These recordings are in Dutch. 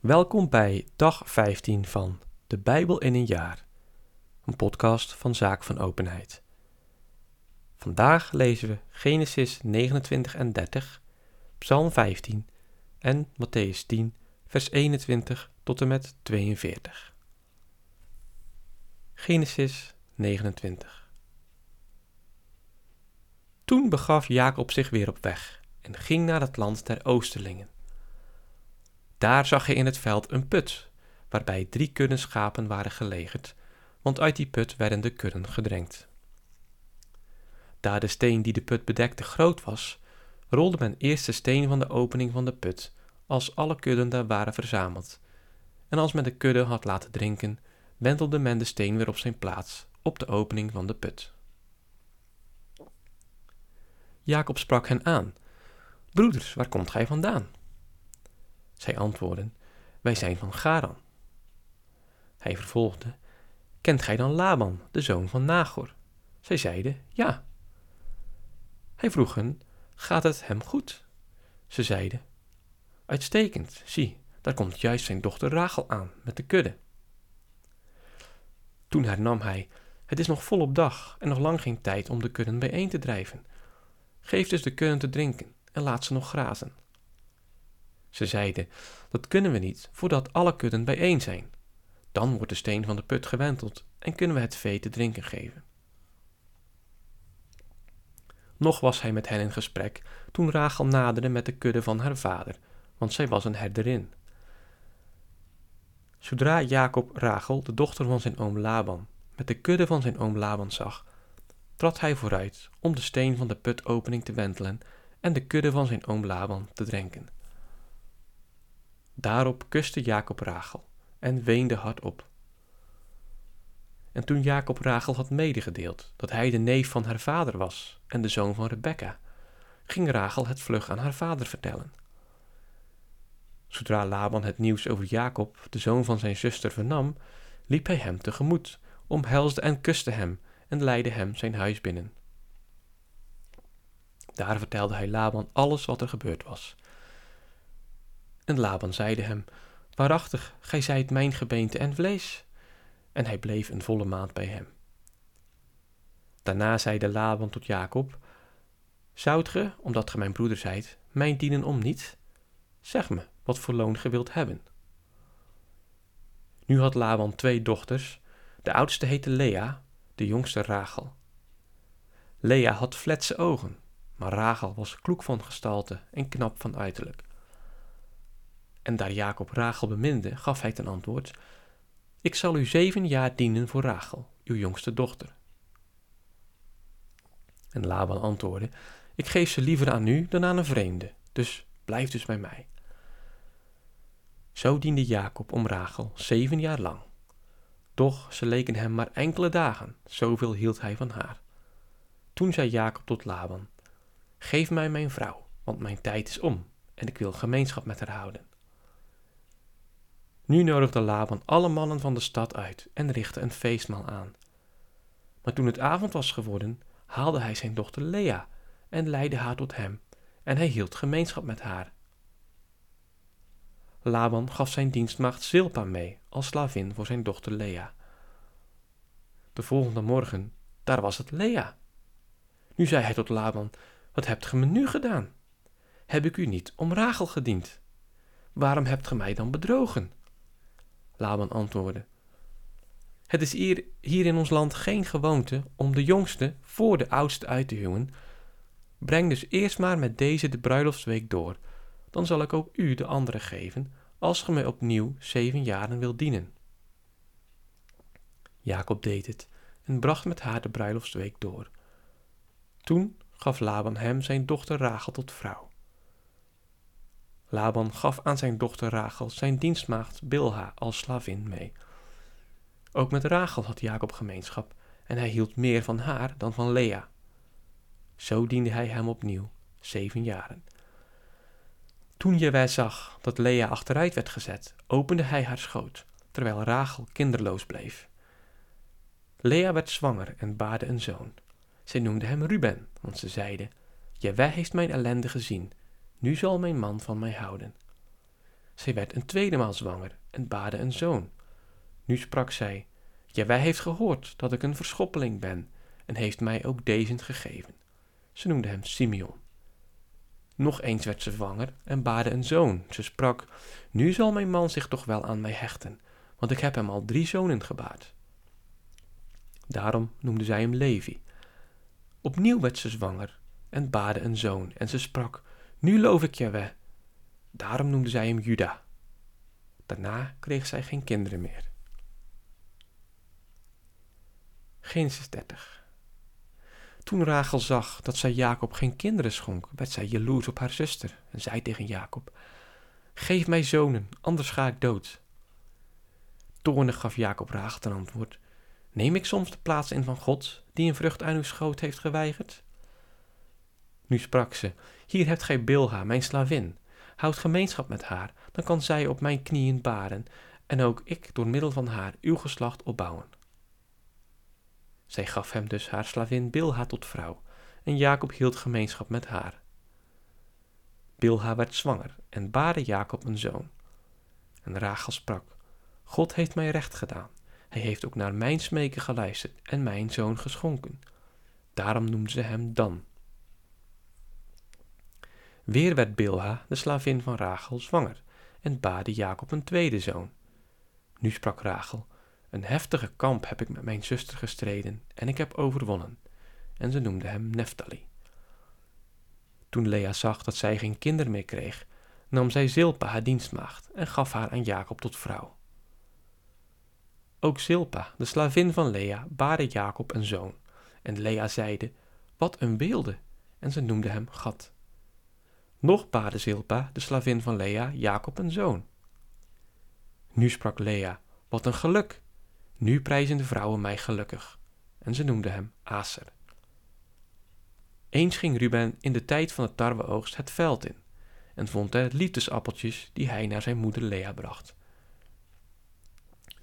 Welkom bij dag 15 van De Bijbel in een jaar, een podcast van Zaak van Openheid. Vandaag lezen we Genesis 29 en 30, Psalm 15 en Matthäus 10, vers 21 tot en met 42. Genesis 29 Toen begaf Jacob zich weer op weg en ging naar het land der Oosterlingen. Daar zag hij in het veld een put, waarbij drie kudden schapen waren gelegerd, want uit die put werden de kudden gedrenkt. Daar de steen die de put bedekte groot was, rolde men eerst de steen van de opening van de put, als alle kudden daar waren verzameld. En als men de kudde had laten drinken, wentelde men de steen weer op zijn plaats, op de opening van de put. Jacob sprak hen aan: Broeders, waar komt gij vandaan? Zij antwoordden: Wij zijn van Garan. Hij vervolgde: Kent gij dan Laban, de zoon van Nagor? Zij zeiden: Ja. Hij vroeg hen: Gaat het hem goed? Ze zeiden: Uitstekend, zie, daar komt juist zijn dochter Rachel aan met de kudde. Toen hernam hij: Het is nog volop dag en nog lang geen tijd om de kudden bijeen te drijven. Geef dus de kudden te drinken en laat ze nog grazen. Ze zeiden: Dat kunnen we niet voordat alle kudden bijeen zijn. Dan wordt de steen van de put gewenteld en kunnen we het vee te drinken geven. Nog was hij met hen in gesprek toen Rachel naderde met de kudde van haar vader, want zij was een herderin. Zodra Jacob Rachel, de dochter van zijn oom Laban, met de kudde van zijn oom Laban zag, trad hij vooruit om de steen van de putopening te wentelen en de kudde van zijn oom Laban te drinken. Daarop kuste Jacob Rachel en weende hardop. En toen Jacob Rachel had medegedeeld dat hij de neef van haar vader was en de zoon van Rebekka, ging Rachel het vlug aan haar vader vertellen. Zodra Laban het nieuws over Jacob, de zoon van zijn zuster, vernam, liep hij hem tegemoet, omhelsde en kuste hem en leidde hem zijn huis binnen. Daar vertelde hij Laban alles wat er gebeurd was en Laban zeide hem, Waarachtig, gij zijt mijn gebeente en vlees. En hij bleef een volle maand bij hem. Daarna zeide Laban tot Jacob, Zoudt ge, omdat ge mijn broeder zijt, mij dienen om niets? Zeg me, wat voor loon ge wilt hebben. Nu had Laban twee dochters, de oudste heette Lea, de jongste Rachel. Lea had fletse ogen, maar Rachel was kloek van gestalte en knap van uiterlijk. En daar Jacob Rachel beminde, gaf hij ten antwoord: Ik zal u zeven jaar dienen voor Rachel, uw jongste dochter. En Laban antwoordde: Ik geef ze liever aan u dan aan een vreemde, dus blijf dus bij mij. Zo diende Jacob om Rachel zeven jaar lang. Doch ze leken hem maar enkele dagen, zoveel hield hij van haar. Toen zei Jacob tot Laban: Geef mij mijn vrouw, want mijn tijd is om en ik wil gemeenschap met haar houden. Nu nodigde Laban alle mannen van de stad uit en richtte een feestmaal aan. Maar toen het avond was geworden, haalde hij zijn dochter Lea en leidde haar tot hem, en hij hield gemeenschap met haar. Laban gaf zijn dienstmaagd Zilpa mee als slavin voor zijn dochter Lea. De volgende morgen, daar was het Lea. Nu zei hij tot Laban, wat hebt ge me nu gedaan? Heb ik u niet om Rachel gediend? Waarom hebt ge mij dan bedrogen? Laban antwoordde: Het is hier, hier in ons land geen gewoonte om de jongste voor de oudste uit te huwen. Breng dus eerst maar met deze de bruiloftsweek door, dan zal ik ook u de andere geven, als ge mij opnieuw zeven jaren wilt dienen. Jacob deed het en bracht met haar de bruiloftsweek door. Toen gaf Laban hem zijn dochter Rachel tot vrouw. Laban gaf aan zijn dochter Rachel zijn dienstmaagd Bilha als slavin mee. Ook met Rachel had Jacob gemeenschap en hij hield meer van haar dan van Lea. Zo diende hij hem opnieuw, zeven jaren. Toen Jewe zag dat Lea achteruit werd gezet, opende hij haar schoot, terwijl Rachel kinderloos bleef. Lea werd zwanger en baarde een zoon. Zij noemde hem Ruben, want ze zeide, Jewe heeft mijn ellende gezien nu zal mijn man van mij houden. Zij werd een tweede maal zwanger en baarde een zoon. Nu sprak zij, ja, wij heeft gehoord dat ik een verschoppeling ben en heeft mij ook deze gegeven. Ze noemde hem Simeon. Nog eens werd ze zwanger en baarde een zoon. Ze sprak, nu zal mijn man zich toch wel aan mij hechten, want ik heb hem al drie zonen gebaard. Daarom noemde zij hem Levi. Opnieuw werd ze zwanger en baarde een zoon en ze sprak, nu loof ik je weg. Daarom noemde zij hem Juda. Daarna kreeg zij geen kinderen meer. Genesis 30 Toen Rachel zag dat zij Jacob geen kinderen schonk, werd zij jaloers op haar zuster en zei tegen Jacob, Geef mij zonen, anders ga ik dood. Toornig gaf Jacob Rachel ten antwoord, Neem ik soms de plaats in van God, die een vrucht aan uw schoot heeft geweigerd? Nu sprak ze, Hier hebt gij Bilha, mijn slavin. Houd gemeenschap met haar, dan kan zij op mijn knieën baren, en ook ik door middel van haar uw geslacht opbouwen. Zij gaf hem dus haar slavin Bilha tot vrouw, en Jacob hield gemeenschap met haar. Bilha werd zwanger en baarde Jacob een zoon. En Rachel sprak, God heeft mij recht gedaan. Hij heeft ook naar mijn smeken geluisterd en mijn zoon geschonken. Daarom noemde ze hem Dan. Weer werd Bilha, de slavin van Rachel, zwanger en baarde Jacob een tweede zoon. Nu sprak Rachel, een heftige kamp heb ik met mijn zuster gestreden en ik heb overwonnen. En ze noemde hem Neftali. Toen Lea zag dat zij geen kinderen meer kreeg, nam zij Zilpa haar dienstmaagd en gaf haar aan Jacob tot vrouw. Ook Zilpa, de slavin van Lea, baarde Jacob een zoon. En Lea zeide, wat een weelde, en ze noemde hem Gad. Nog baarde Zilpa, de slavin van Lea, Jacob een zoon. Nu sprak Lea, wat een geluk, nu prijzen de vrouwen mij gelukkig. En ze noemde hem Aser. Eens ging Ruben in de tijd van de tarweoogst het veld in en vond er liefdesappeltjes die hij naar zijn moeder Lea bracht.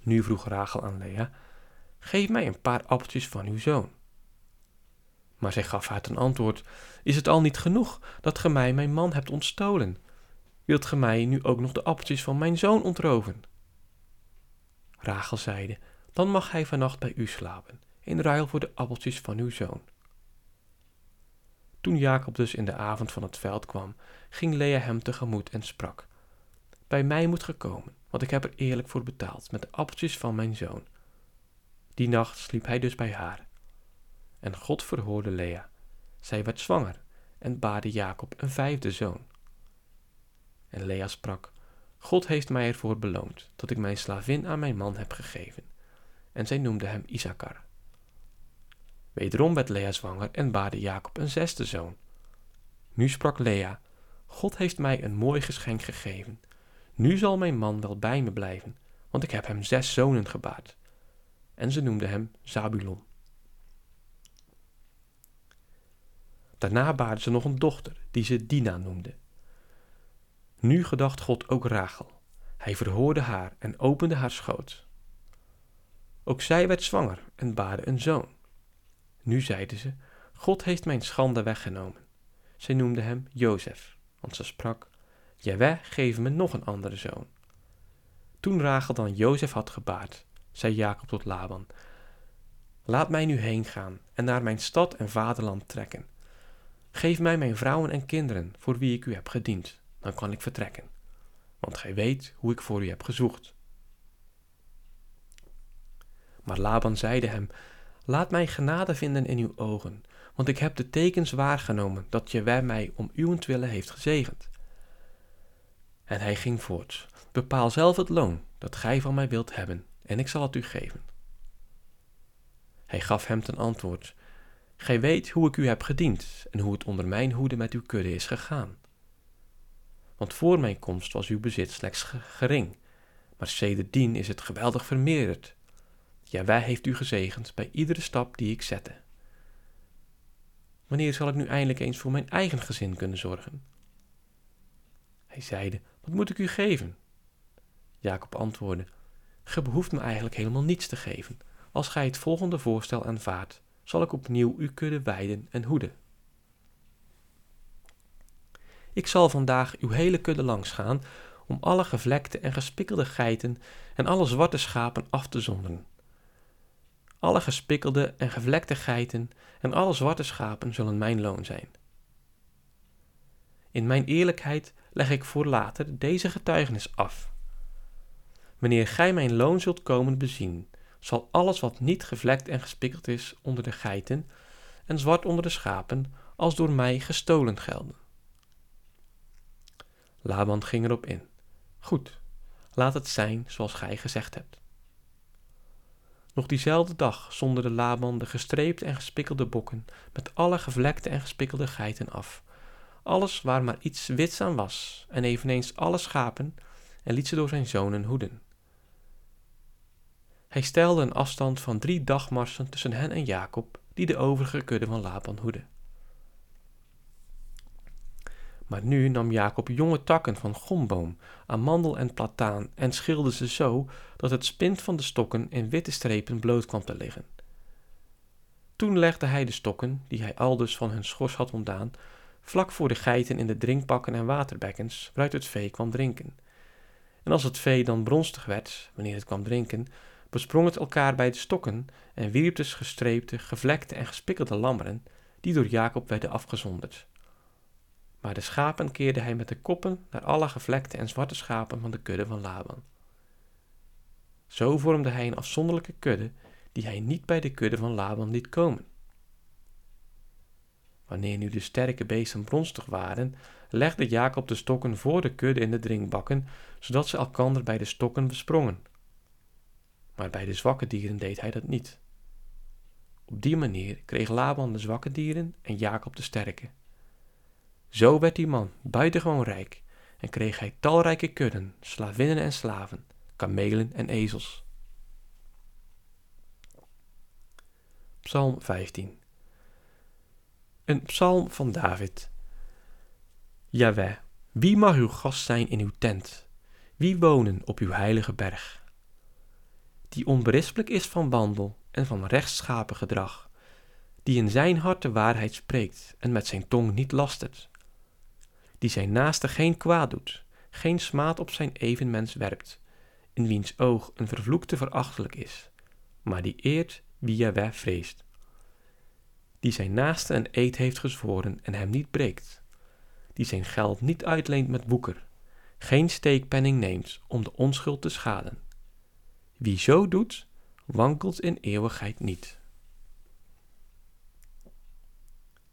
Nu vroeg Rachel aan Lea, geef mij een paar appeltjes van uw zoon. Maar zij gaf haar ten antwoord, is het al niet genoeg dat ge mij mijn man hebt ontstolen? Wilt ge mij nu ook nog de appeltjes van mijn zoon ontroven? Rachel zeide, dan mag hij vannacht bij u slapen, in ruil voor de appeltjes van uw zoon. Toen Jacob dus in de avond van het veld kwam, ging Lea hem tegemoet en sprak: Bij mij moet gekomen, want ik heb er eerlijk voor betaald met de appeltjes van mijn zoon. Die nacht sliep hij dus bij haar. En God verhoorde Lea. Zij werd zwanger en baarde Jacob een vijfde zoon. En Lea sprak: God heeft mij ervoor beloond dat ik mijn slavin aan mijn man heb gegeven en zij noemde hem Isakar. Wederom werd Lea zwanger en baarde Jacob een zesde zoon. Nu sprak Lea, God heeft mij een mooi geschenk gegeven. Nu zal mijn man wel bij me blijven, want ik heb hem zes zonen gebaard. En ze noemde hem Zabulon. Daarna baarde ze nog een dochter, die ze Dina noemde. Nu gedacht God ook Rachel. Hij verhoorde haar en opende haar schoot. Ook zij werd zwanger en baarde een zoon. Nu zeide ze, God heeft mijn schande weggenomen. Zij noemde hem Jozef, want ze sprak, Jaweh, geef me nog een andere zoon. Toen Rachel dan Jozef had gebaard, zei Jacob tot Laban, Laat mij nu heen gaan en naar mijn stad en vaderland trekken. Geef mij mijn vrouwen en kinderen, voor wie ik u heb gediend, dan kan ik vertrekken. Want gij weet hoe ik voor u heb gezocht. Maar Laban zeide hem, laat mij genade vinden in uw ogen, want ik heb de tekens waargenomen dat je wij mij om uwentwille heeft gezegend. En hij ging voort, bepaal zelf het loon dat gij van mij wilt hebben, en ik zal het u geven. Hij gaf hem ten antwoord, Gij weet hoe ik u heb gediend en hoe het onder mijn hoede met uw kudde is gegaan. Want voor mijn komst was uw bezit slechts gering, maar sedertdien is het geweldig vermeerderd. Ja, wij heeft u gezegend bij iedere stap die ik zette. Wanneer zal ik nu eindelijk eens voor mijn eigen gezin kunnen zorgen? Hij zeide, wat moet ik u geven? Jacob antwoordde, ge behoeft me eigenlijk helemaal niets te geven. Als gij het volgende voorstel aanvaardt, zal ik opnieuw uw kudde weiden en hoeden. Ik zal vandaag uw hele kudde langs gaan, om alle gevlekte en gespikkelde geiten en alle zwarte schapen af te zonderen. Alle gespikkelde en gevlekte geiten en alle zwarte schapen zullen mijn loon zijn. In mijn eerlijkheid leg ik voor later deze getuigenis af. Wanneer gij mijn loon zult komen bezien, zal alles wat niet gevlekt en gespikkeld is onder de geiten en zwart onder de schapen, als door mij gestolen gelden. Laban ging erop in. Goed, laat het zijn zoals gij gezegd hebt. Nog diezelfde dag zonderde Laban de gestreepte en gespikkelde bokken met alle gevlekte en gespikkelde geiten af. Alles waar maar iets wits aan was, en eveneens alle schapen, en liet ze door zijn zonen hoeden. Hij stelde een afstand van drie dagmarsen tussen hen en Jacob, die de overige kudde van Laban hoedde. Maar nu nam Jacob jonge takken van gomboom, amandel en plataan en schilde ze zo dat het spint van de stokken in witte strepen bloot kwam te liggen. Toen legde hij de stokken, die hij aldus van hun schors had ontdaan, vlak voor de geiten in de drinkbakken en waterbekkens waaruit het vee kwam drinken. En als het vee dan bronstig werd, wanneer het kwam drinken, besprong het elkaar bij de stokken en wierp de gestreepte, gevlekte en gespikkelde lammeren, die door Jacob werden afgezonderd. Maar de schapen keerde hij met de koppen naar alle gevlekte en zwarte schapen van de kudde van Laban. Zo vormde hij een afzonderlijke kudde, die hij niet bij de kudde van Laban liet komen. Wanneer nu de sterke beesten bronstig waren, legde Jacob de stokken voor de kudde in de drinkbakken, zodat ze elkander bij de stokken besprongen. Maar bij de zwakke dieren deed hij dat niet. Op die manier kreeg Laban de zwakke dieren en Jacob de sterke. Zo werd die man buitengewoon rijk en kreeg hij talrijke kudden, slavinnen en slaven, kamelen en ezels. Psalm 15 Een psalm van David. Jaweh, wie mag uw gast zijn in uw tent? Wie wonen op uw heilige berg? Die onberispelijk is van wandel en van rechtschapen gedrag, die in zijn hart de waarheid spreekt en met zijn tong niet lastert, die zijn naaste geen kwaad doet, geen smaad op zijn evenmens werpt, in wiens oog een vervloekte verachtelijk is, maar die eert wie Jaweh vreest. Die zijn naaste een eed heeft gezworen en hem niet breekt, die zijn geld niet uitleent met woeker, geen steekpenning neemt om de onschuld te schaden. Wie zo doet, wankelt in eeuwigheid niet.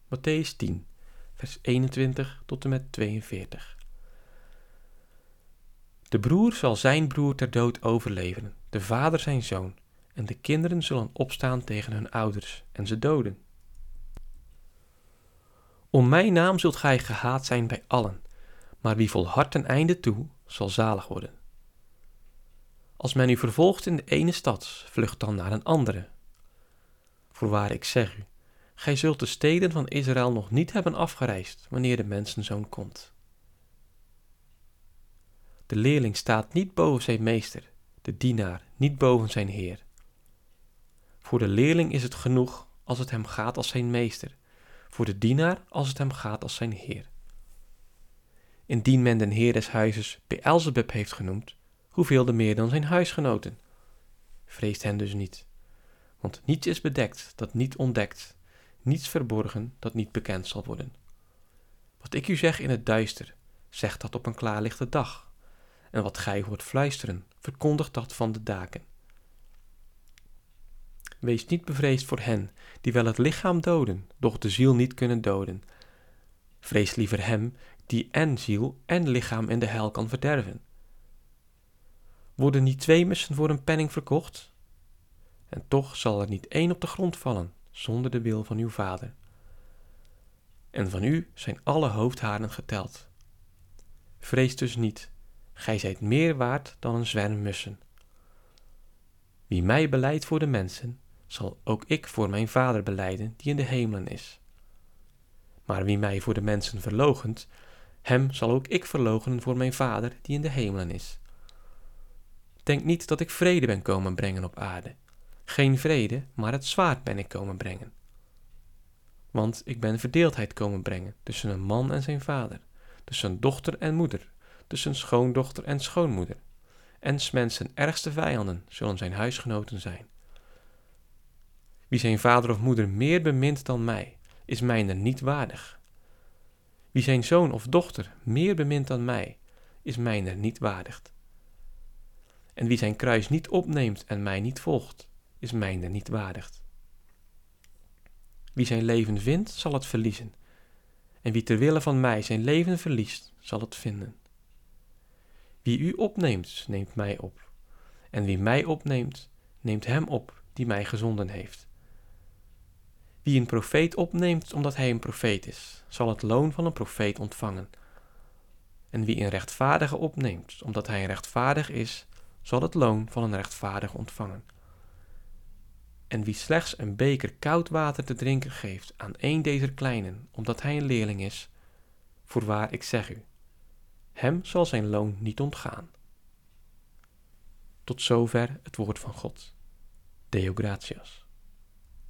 Matthäus 10 vers 21 tot en met 42. De broer zal zijn broer ter dood overleveren, de vader zijn zoon, en de kinderen zullen opstaan tegen hun ouders en ze doden. Om mijn naam zult gij gehaat zijn bij allen, maar wie volhardt ten einde toe, zal zalig worden. Als men u vervolgt in de ene stad, vlucht dan naar een andere. Voorwaar ik zeg u, Gij zult de steden van Israël nog niet hebben afgereisd wanneer de mensenzoon komt. De leerling staat niet boven zijn meester, de dienaar niet boven zijn heer. Voor de leerling is het genoeg als het hem gaat als zijn meester, voor de dienaar als het hem gaat als zijn heer. Indien men den heer des huizes Beelzebub heeft genoemd, hoeveel de meer dan zijn huisgenoten? Vreest hen dus niet, want niets is bedekt dat niet ontdekt, niets verborgen dat niet bekend zal worden. Wat ik u zeg in het duister, zeg dat op een klaarlichte dag. En wat gij hoort fluisteren, verkondigt dat van de daken. Wees niet bevreesd voor hen die wel het lichaam doden, doch de ziel niet kunnen doden. Vrees liever hem die en ziel en lichaam in de hel kan verderven. Worden niet twee mussen voor een penning verkocht? En toch zal er niet één op de grond vallen, zonder de wil van uw vader. En van u zijn alle hoofdharen geteld. Vrees dus niet, gij zijt meer waard dan een zwerm mussen. Wie mij beleidt voor de mensen, zal ook ik voor mijn vader beleiden die in de hemelen is. Maar wie mij voor de mensen verlogent, hem zal ook ik verloochenen voor mijn vader die in de hemelen is. Denk niet dat ik vrede ben komen brengen op aarde. Geen vrede, maar het zwaard ben ik komen brengen. Want ik ben verdeeldheid komen brengen tussen een man en zijn vader, tussen dochter en moeder, tussen schoondochter en schoonmoeder, en mensen ergste vijanden zullen zijn huisgenoten zijn. Wie zijn vader of moeder meer bemint dan mij, is mijner niet waardig. Wie zijn zoon of dochter meer bemint dan mij, is mijner niet waardig. En wie zijn kruis niet opneemt en mij niet volgt, is mijner niet waardig. Wie zijn leven vindt, zal het verliezen. En wie ter wille van mij zijn leven verliest, zal het vinden. Wie u opneemt, neemt mij op. En wie mij opneemt, neemt hem op die mij gezonden heeft. Wie een profeet opneemt omdat hij een profeet is, zal het loon van een profeet ontvangen. En wie een rechtvaardige opneemt omdat hij een rechtvaardig is, zal het loon van een rechtvaardige ontvangen. En wie slechts een beker koud water te drinken geeft aan een deze kleinen, omdat hij een leerling is, voorwaar ik zeg u, hem zal zijn loon niet ontgaan. Tot zover het woord van God. Deo gratias.